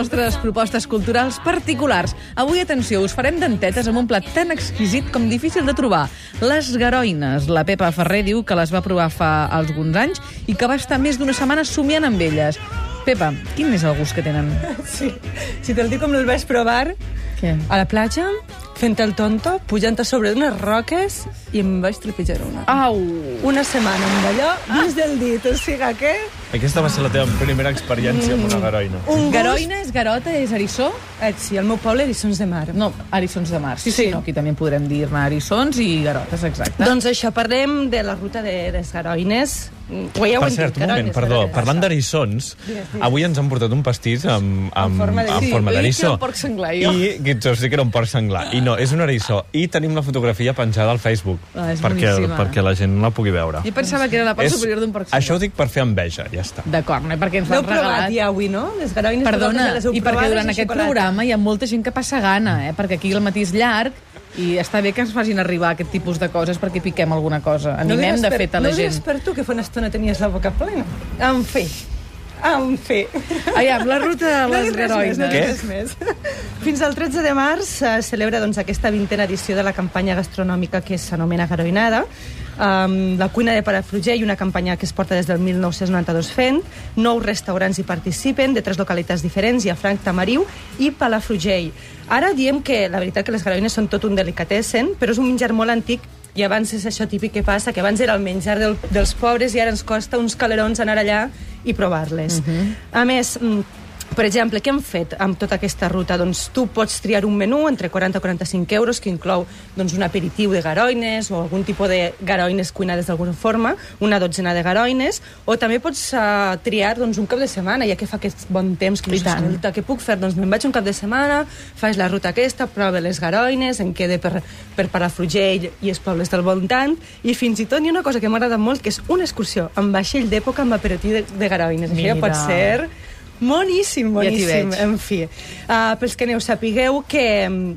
nostres propostes culturals particulars. Avui, atenció, us farem dentetes amb un plat tan exquisit com difícil de trobar. Les garoines. La Pepa Ferrer diu que les va provar fa alguns anys i que va estar més d'una setmana somiant amb elles. Pepa, quin és el gust que tenen? Sí. Si te'l dic com el vaig provar, Què? a la platja, fent el tonto, pujant a sobre d'unes roques i em vaig trepitjar una. Au! Una setmana amb allò dins del dit, o sigui que... Aquesta va ser la teva primera experiència amb una garoina. Un gust... Garoina és garota, és erissó? Eh, sí, al meu poble, eriçons de mar. No, erissons de mar. Sí, sí, Sí. no, aquí també en podrem dir-ne erissons i garotes, exacte. Doncs això, parlem de la ruta de les garoines. Ho ja Per cert, dit, un moment, perdó. Parlant d'erissons, avui ens han portat un pastís amb, amb, En forma de- amb Sí, he dit que d'erissó. era un porc senglar, jo. I que era un porc senglar. I no, és un erissó. I tenim la fotografia penjada al Facebook. Ah, és perquè, boníssima. perquè la gent la pugui veure. Jo pensava que era la part És- superior d'un porc senglar. Això ho dic per fer enveja, ja està. D'acord, no? perquè ens L'heu l'han provat regalat. ja avui, no? Les garoines Perdona, les i perquè durant aquest xocolata. programa hi ha molta gent que passa gana, eh? perquè aquí el matí és llarg i està bé que ens facin arribar aquest tipus de coses perquè piquem alguna cosa. No Animem, diràs de fet, a la no gent. diràs per tu que fa una estona tenies la boca plena. En fi. En fi. Aviam, la ruta de No les no garoines. dic Què? res més. Fins al 13 de març es celebra doncs, aquesta vintena edició de la campanya gastronòmica que s'anomena Garoinada. Um, la cuina de Palafrugell, una campanya que es porta des del 1992 fent. Nou restaurants hi participen, de tres localitats diferents, hi ha Franc Tamariu i Palafrugell. Ara diem que la veritat que les garoines són tot un delicatessen, però és un menjar molt antic i abans és això típic que passa, que abans era el menjar del, dels pobres i ara ens costa uns calerons anar allà i provar-les. Uh -huh. A més, mm, per exemple, què hem fet amb tota aquesta ruta? Doncs tu pots triar un menú entre 40 i 45 euros que inclou doncs, un aperitiu de garoines o algun tipus de garoines cuinades d'alguna forma, una dotzena de garoines, o també pots uh, triar doncs, un cap de setmana, ja que fa aquest bon temps que dius, què puc fer? Doncs me'n vaig un cap de setmana, faig la ruta aquesta, prova les garoines, em quede per, per Palafrugell i els pobles del voltant, i fins i tot hi ha una cosa que m'agrada molt, que és una excursió amb vaixell d'època amb aperitiu de, de garoines. Això ja Mira. pot ser Moníssim, Ja moníssim. veig. en fi, uh, pels que aneu, sapigueu que,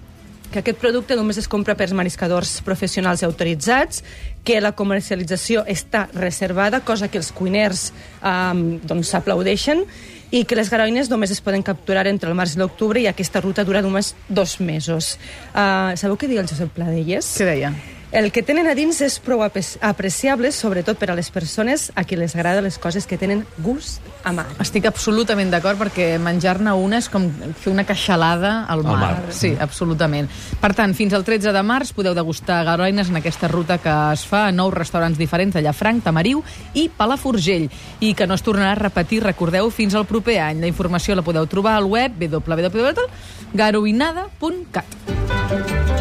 que aquest producte només es compra per mariscadors professionals i autoritzats, que la comercialització està reservada, cosa que els cuiners um, doncs s'aplaudeixen, i que les garoines només es poden capturar entre el març i l'octubre i aquesta ruta dura només dos mesos. Uh, sabeu què diu el Josep Pladelles? Què deia? El que tenen a dins és prou apreciable, sobretot per a les persones a qui les agrada les coses que tenen gust a mar. Estic absolutament d'acord perquè menjar-ne una és com fer una queixalada al mar. mar. Sí, absolutament. Per tant, fins al 13 de març podeu degustar garoines en aquesta ruta que es fa a nou restaurants diferents de Llafranc, Tamariu i Palafrugell i que no es tornarà a repetir, recordeu, fins al proper any. La informació la podeu trobar al web www.garoinada.cat.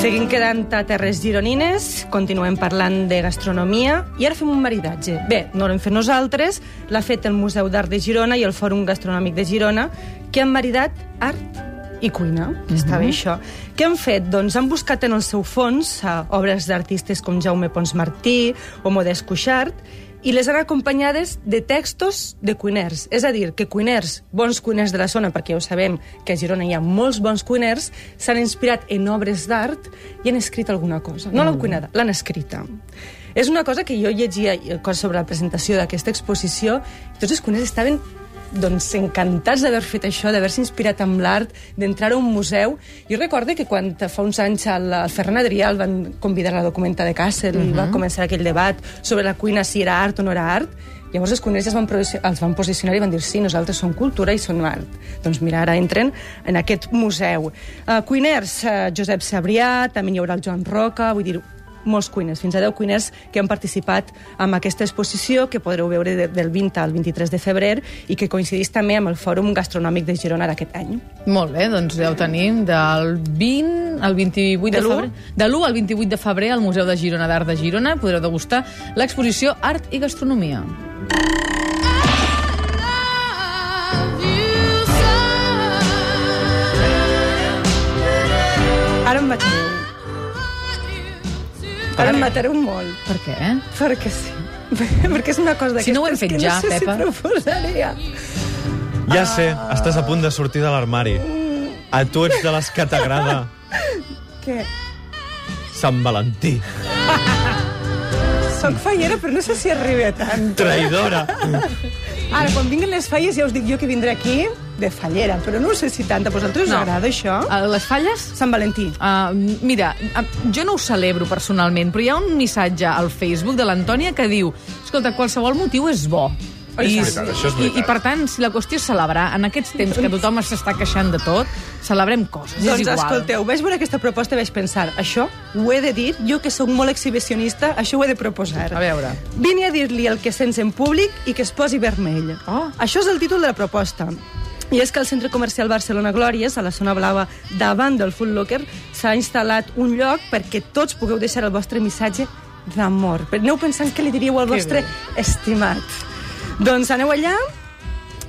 Seguim quedant a Terres Gironines, continuem parlant de gastronomia i ara fem un maridatge. Bé, no l'hem fet nosaltres, l'ha fet el Museu d'Art de Girona i el Fòrum Gastronòmic de Girona, que han maridat art i cuina. Mm -hmm. Està bé això. Què han fet? Doncs han buscat en el seu fons obres d'artistes com Jaume Pons Martí o Modest Cuixart i les han acompanyades de textos de cuiners. És a dir, que cuiners, bons cuiners de la zona, perquè ja ho sabem que a Girona hi ha molts bons cuiners, s'han inspirat en obres d'art i han escrit alguna cosa. No l'han cuinada, l'han escrita. És una cosa que jo llegia eh, sobre la presentació d'aquesta exposició i tots els cuiners estaven doncs, encantats d'haver fet això, d'haver-se inspirat amb l'art, d'entrar a un museu. Jo recordo que quan fa uns anys el, el Ferran Adrià el van convidar a la documenta de Kassel uh -huh. i va començar aquell debat sobre la cuina, si era art o no era art, Llavors els cuiners es van, els van posicionar i van dir sí, nosaltres som cultura i som art. Doncs mira, ara entren en aquest museu. Uh, cuiners, uh, Josep Sabrià, també hi haurà el Joan Roca, vull dir, molts cuiners, fins a 10 cuiners que han participat en aquesta exposició que podreu veure de, del 20 al 23 de febrer i que coincideix també amb el Fòrum Gastronòmic de Girona d'aquest any. Molt bé, doncs ja ho tenim del 20 al 28 de, De febrer. De l'1 al 28 de febrer al Museu de Girona d'Art de Girona podreu degustar l'exposició Art i Gastronomia. Ara em matareu. Ara em matareu molt. Per què? Perquè sí. Perquè és una cosa d'aquestes Si no ho hem fet que ja, no sé Pepa. si proposaria. Ja sé, estàs a punt de sortir de l'armari. A tu ets de les que t'agrada Què? Sant Valentí. soc fallera, però no sé si arriba tant. Traïdora. Ara, quan vinguin les falles, ja us dic jo que vindré aquí de fallera, però no sé si tanta. A vosaltres us No. agrada això? Les falles? Sant Valentí. Uh, mira, uh, jo no ho celebro personalment, però hi ha un missatge al Facebook de l'Antònia que diu escolta, qualsevol motiu és bo. Oi, I, és veritat, això és i, veritat. I, per tant, si la qüestió és celebrar, en aquests temps que tothom s'està queixant de tot, celebrem coses, Doncs és igual. escolteu, vaig veure aquesta proposta i vaig pensar, això ho he de dir, jo que sóc molt exhibicionista, això ho he de proposar. A veure. Vine a dir-li el que sents en públic i que es posi vermell. Oh. Això és el títol de la proposta. I és que al centre comercial Barcelona Glòries, a la zona blava davant del Foot Locker, s'ha instal·lat un lloc perquè tots pugueu deixar el vostre missatge d'amor. Aneu pensant què li diríeu al Que vostre estimat. Doncs aneu allà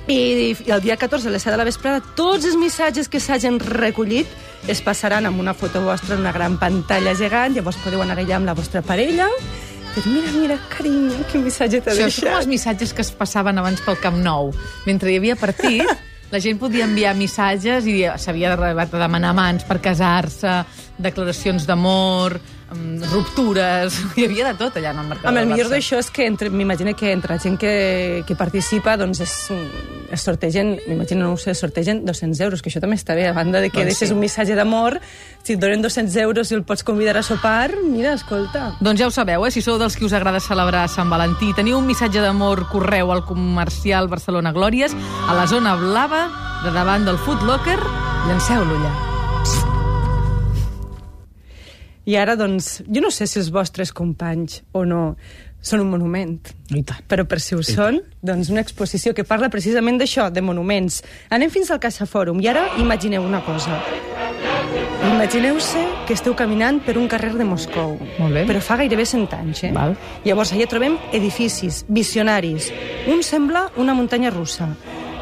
i, i el dia 14 a les 7 de la vesprada tots els missatges que s'hagin recollit es passaran amb una foto vostra en una gran pantalla gegant, llavors podeu anar allà amb la vostra parella dir, mira, mira, carinyo, quin missatge t'ha Això són deixat. els missatges que es passaven abans pel Camp Nou. Mentre hi havia partit, la gent podia enviar missatges i s'havia de de demanar mans per casar-se, declaracions d'amor, ruptures... Hi havia de tot allà en el mercat Home, el millor d'això és que m'imagino que entre la gent que, que participa doncs es, es sortegen, m'imagino, no ho sé, es sortegen 200 euros, que això també està bé, a banda de que Doncs deixes sí. un missatge d'amor, si et donen 200 euros i el pots convidar a sopar, mira, escolta. Doncs ja ho sabeu, eh? si sou dels que us agrada celebrar Sant Valentí, teniu un missatge d'amor, correu al comercial Barcelona Glòries, a la zona blava, de davant del Foot Locker, llanceu-lo allà. I ara, doncs, jo no sé si els vostres companys o no són un monument. I tant. Però per si ho són, doncs una exposició que parla precisament d'això, de monuments. Anem fins al Caixa Fòrum i ara imagineu una cosa. Imagineu-se que esteu caminant per un carrer de Moscou. Molt bé. Però fa gairebé 100 anys, eh? Val. Llavors allà trobem edificis visionaris. Un sembla una muntanya russa.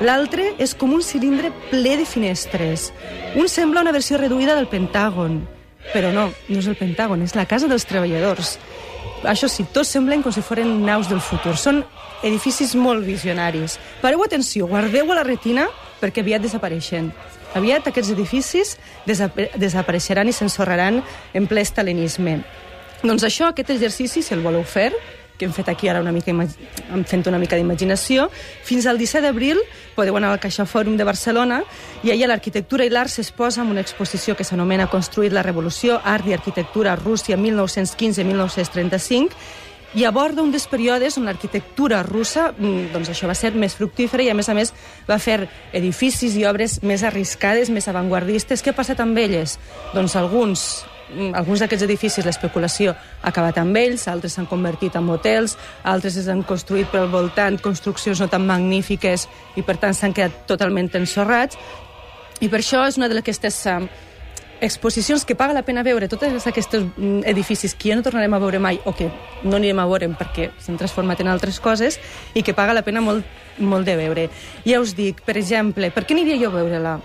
L'altre és com un cilindre ple de finestres. Un sembla una versió reduïda del Pentàgon. Però no, no és el Pentàgon, és la Casa dels Treballadors. Això sí, tots semblen com si foren naus del futur. Són edificis molt visionaris. Pareu atenció, guardeu a la retina perquè aviat desapareixen. Aviat aquests edificis desapa desapareixeran i s'ensorraran en ple estalinisme. Doncs això, aquest exercici, si el voleu fer, que hem fet aquí ara una mica, hem fet una mica d'imaginació, fins al 17 d'abril podeu anar al Caixa Fòrum de Barcelona i allà l'arquitectura i l'art s'exposa amb una exposició que s'anomena Construir la revolució, art i arquitectura Rússia 1915-1935 i aborda un dels períodes on l'arquitectura russa mm, doncs això va ser més fructífera i a més a més va fer edificis i obres més arriscades, més avantguardistes. Què ha passat amb elles? Doncs alguns alguns d'aquests edificis l'especulació ha acabat amb ells, altres s'han convertit en hotels, altres es han construït pel voltant construccions no tan magnífiques i per tant s'han quedat totalment ensorrats i per això és una d'aquestes uh, exposicions que paga la pena veure, tots aquests mm, edificis que ja no tornarem a veure mai o que no anirem a veure perquè s'han transformat en altres coses i que paga la pena molt, molt de veure. Ja us dic, per exemple, per què aniria jo a veure-la?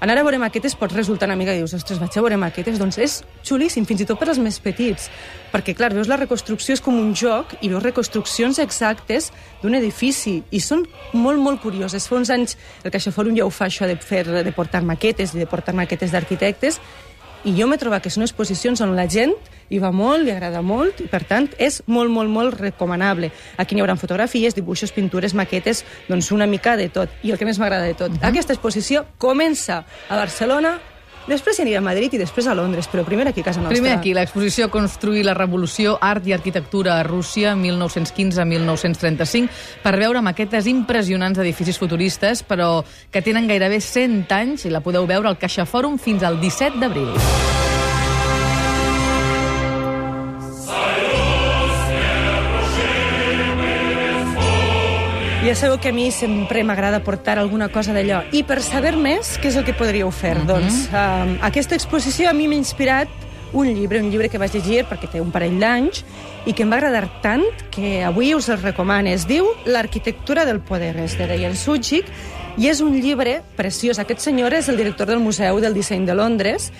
Anar a veure maquetes pot resultar una mica, dius, ostres, vaig a veure maquetes, doncs és xulíssim, fins i tot per als més petits, perquè, clar, veus la reconstrucció és com un joc i veus reconstruccions exactes d'un edifici i són molt, molt curioses. Fa uns anys el Caixa Fòrum ja ho fa, això de, fer, de portar maquetes de portar maquetes d'arquitectes, i jo m'he trobat que són exposicions on la gent hi va molt, li agrada molt, i per tant és molt, molt, molt recomanable. Aquí n'hi haurà fotografies, dibuixos, pintures, maquetes, doncs una mica de tot. I el que més m'agrada de tot, uh -huh. aquesta exposició comença a Barcelona, després s'anirà a Madrid i després a Londres, però primer aquí a casa nostra. Primer aquí, l'exposició Construir la revolució, art i arquitectura a Rússia, 1915-1935, per veure maquetes impressionants d'edificis futuristes, però que tenen gairebé 100 anys i la podeu veure al Caixa Fòrum fins al 17 d'abril. Ja sabeu que a mi sempre m'agrada portar alguna cosa d'allò. I per saber més, què és el que podríeu fer? Uh -huh. Doncs uh, aquesta exposició a mi m'ha inspirat un llibre, un llibre que vaig llegir perquè té un parell d'anys i que em va agradar tant que avui us el recomano. Es diu L'arquitectura del poder, és de Diane Suchik, i és un llibre preciós. Aquest senyor és el director del Museu del Disseny de Londres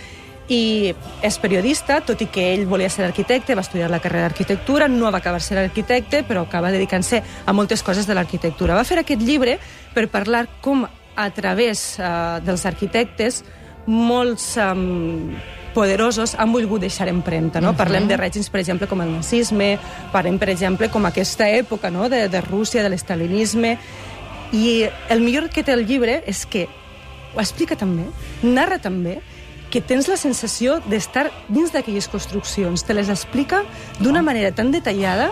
i és periodista, tot i que ell volia ser arquitecte, va estudiar la carrera d'arquitectura, no va acabar ser arquitecte, però acaba dedicant-se a moltes coses de l'arquitectura. Va fer aquest llibre per parlar com a través uh, dels arquitectes molts, um, poderosos han volgut deixar empremta. No? Mhm. Parlem de règims, per exemple, com el nazisme, parlem, per exemple, com aquesta època no? de, de Rússia, de l'estalinisme, i el millor que té el llibre és que ho explica també, narra també, que tens la sensació d'estar dins d'aquelles construccions. Te les explica d'una manera tan detallada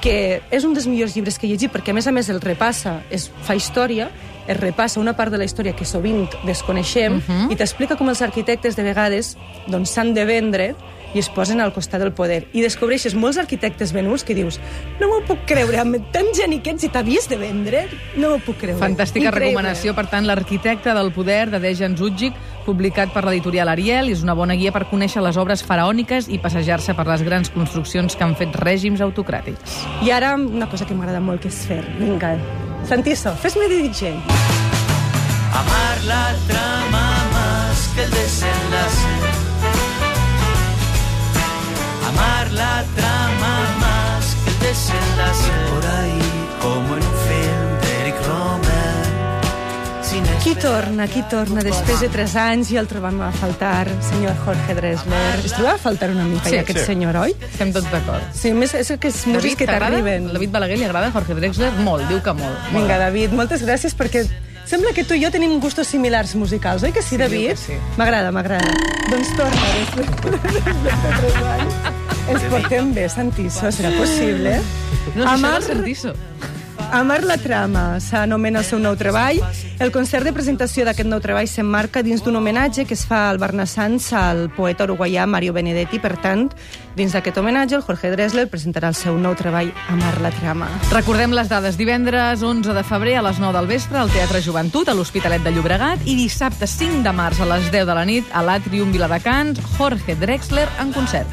que és un dels millors llibres que he llegit, perquè a més a més el repassa, es fa història, es repassa una part de la història que sovint desconeixem, uh -huh. i t'explica com els arquitectes de vegades doncs, s'han de vendre i es posen al costat del poder. I descobreixes molts arquitectes venuts que dius no m'ho puc creure, amb tan geniquets i t'havies de vendre? No m'ho puc creure. Fantàstica Increïble. recomanació, per tant, l'arquitecte del poder de Dejan Zudzik, publicat per l'editorial Ariel, és una bona guia per conèixer les obres faraòniques i passejar-se per les grans construccions que han fet règims autocràtics. I ara una cosa que m'agrada molt, que és fer. Vinga, Santiso, fes-me de DJ. Amar la trama más que el desenlace. La trama más que el desenlace. Por ahí, como en un film d'Eric Romer. Sin Qui torna, qui torna després de 3 anys i el trobam a faltar, senyor Jorge Dresler. Es trobava a faltar una mica, Sí, sí, aquest sí. sí. senyor, oi? Estem tots d'acord. Sí, més és que és músics que t'arriben. David Balaguer li agrada Jorge Drexler? Molt, diu que molt. molt. Vinga, David, moltes gràcies perquè sembla que tu i jo tenim gustos similars musicals, oi que sí, diu David? sí. M'agrada, m'agrada. Doncs torna, després de tres anys. Ens portem bé, Santiso, serà possible? No, si Amar- Santiso. Amar la trama s'anomena el seu nou treball. El concert de presentació d'aquest nou treball s'emmarca dins d'un homenatge que es fa al Barnassans al poeta uruguaià Mario Benedetti. Per tant, dins d'aquest homenatge, el Jorge Dressler presentarà el seu nou treball Amar la trama. Recordem les dades. Divendres 11 de febrer a les 9 del vespre al Teatre Joventut a l'Hospitalet de Llobregat i dissabte 5 de març a les 10 de la nit a l'Atrium Viladecans, Jorge Drexler en concert.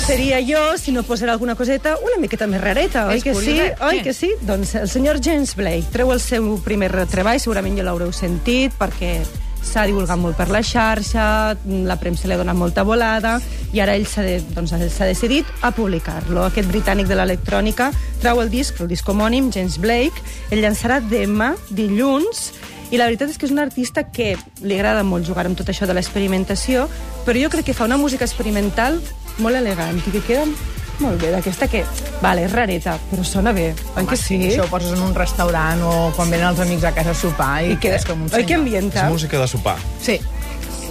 Seria jo si no posarà alguna coseta una miqueta més rareta, oi És que sí? Oi que sí? Doncs el senyor James Blake treu el seu primer treball, segurament ja l'haureu sentit, perquè s'ha divulgat molt per la xarxa, la premsa li ha donat molta volada, i ara ell s'ha de, doncs, decidit a publicar-lo. Aquest britànic de l'electrònica trau el disc, el disc homònim, James Blake, el llançarà demà, dilluns, i la veritat és que és un artista que li agrada molt jugar amb tot això de l'experimentació, però jo crec que fa una música experimental molt elegant i que queda molt bé, d'aquesta que, vale, és rareta, però sona bé, oi que sí? Això ho poses en un restaurant o quan venen els amics a casa a sopar i, I que, és com un oi que senyor. ambienta? És música de sopar. Sí.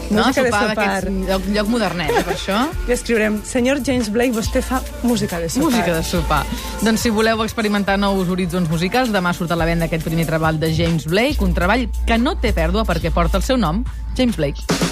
No, Música de sopar sopar. d'aquest lloc, lloc modernet, eh, per això. I escriurem, senyor James Blake, vostè fa música de sopar. Música de sopar. Doncs si voleu experimentar nous horitzons musicals, demà surt a la venda aquest primer treball de James Blake, un treball que no té pèrdua perquè porta el seu nom, James Blake.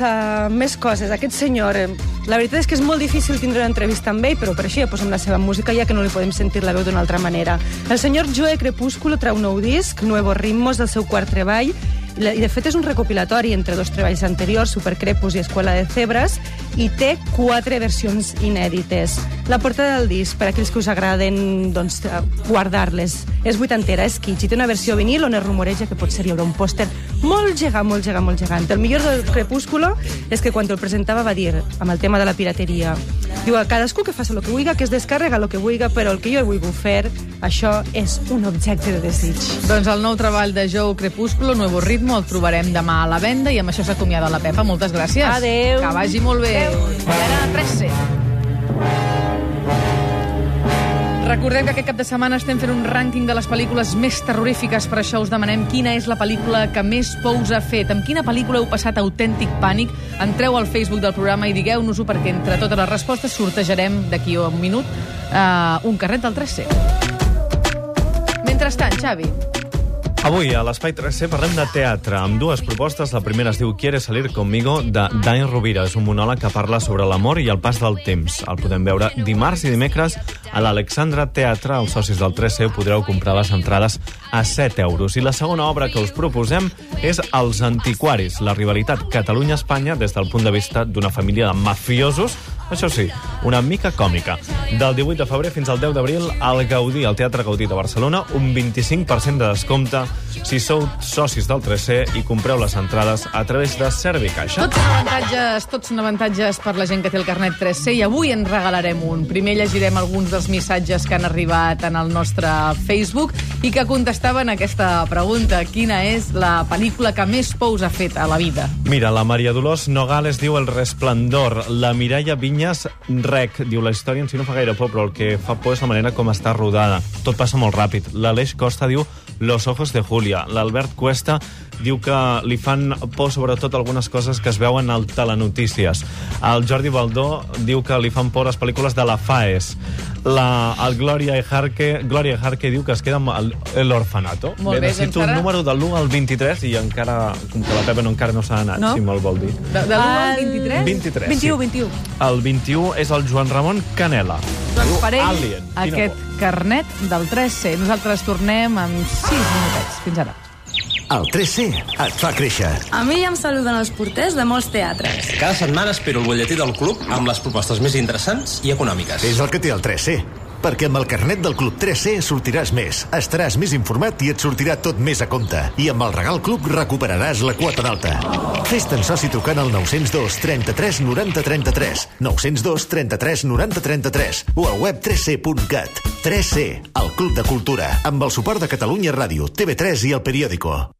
Doncs uh, més coses. Aquest senyor, eh, la veritat és que és molt difícil tindre una entrevista amb ell, però per això ja posem la seva música, ja que no li podem sentir la veu d'una altra manera. El senyor Joe Crepúsculo treu un nou disc, Nuevos Ritmos, del seu quart treball, i de fet és un recopilatori entre dos treballs anteriors, Supercrepus i Escuela de Cebres, i té quatre versions inèdites. La portada del disc, per aquells que us agraden doncs, eh, guardar-les, és vuitantera, és kitsch, i té una versió vinil on es rumoreja que potser hi haurà un pòster molt gegant, molt gegant, molt gegant. El millor del Crepúsculo és que quan el presentava va dir, amb el tema de la pirateria, diu, a cadascú que faci el que vulgui, que es descarrega el que vulgui, però el que jo vull fer, això és un objecte de desig. Doncs el nou treball de Joe Crepúsculo, Nuevo Ritmo, el trobarem demà a la venda i amb això s'acomiada la Pepa. Moltes gràcies. Adeu. Que vagi molt bé. Adeu. I ara, 13. Recordem que aquest cap de setmana estem fent un rànquing de les pel·lícules més terrorífiques, per això us demanem quina és la pel·lícula que més por us ha fet. Amb quina pel·lícula heu passat autèntic pànic? Entreu al Facebook del programa i digueu-nos-ho, perquè entre totes les respostes sortejarem d'aquí a un minut uh, un carret del 3C. Mentrestant, Xavi, Avui, a l'Espai 3C, parlem de teatre, amb dues propostes. La primera es diu «Quieres salir conmigo», de Dani Rovira. És un monòleg que parla sobre l'amor i el pas del temps. El podem veure dimarts i dimecres a l'Alexandra Teatre. Els socis del 3C podreu comprar les entrades a 7 euros. I la segona obra que us proposem és Els antiquaris, la rivalitat Catalunya-Espanya des del punt de vista d'una família de mafiosos això sí, una mica còmica. Del 18 de febrer fins al 10 d'abril, al Gaudí, al Teatre Gaudí de Barcelona, un 25% de descompte si sou socis del 3C i compreu les entrades a través de Servicaixa. Tots són avantatges, tots són avantatges per la gent que té el carnet 3C i avui en regalarem un. Primer llegirem alguns dels missatges que han arribat en el nostre Facebook i que contestaven aquesta pregunta. Quina és la pel·lícula que més por us ha fet a la vida? Mira, la Maria Dolors Nogales diu El Resplendor. La Mireia Vinyes, Rec. Diu la història en si no fa gaire por, però el que fa por és la manera com està rodada. Tot passa molt ràpid. L'Aleix Costa diu Los ojos de Julia. L'Albert Cuesta diu que li fan por sobretot algunes coses que es veuen al Telenotícies. El Jordi Baldó diu que li fan por les pel·lícules de la FAES. La, el Gloria Ejarque, Gloria Ejarque diu que es queda amb l'orfanato. Bé, necessito doncs ara- un número de l'1 al 23 i encara, com que la Pepa no, encara no s'ha anat, No? si me'l vol dir. De, de l'1 al El 23? 23, 21, sí. 21. El 21 és el Joan Ramon Canela. Doncs per ell, Alien. Aquest carnet del 3C. Nosaltres tornem amb 6 minutets. Fins ara. El 3C et fa créixer. A mi ja em saluden els porters de molts teatres. Cada setmana espero el butlletí del club amb les propostes més interessants i econòmiques. És el que té el 3C. Perquè amb el carnet del Club 3C sortiràs més, estaràs més informat i et sortirà tot més a compte. I amb el Regal Club recuperaràs la quota d'alta. Fes-te'n soci trucant al 902 33 90 33, 902 33 90 33 o al web 3C.cat. 3C, el Club de Cultura, amb el suport de Catalunya Ràdio, TV3 i el Periòdico.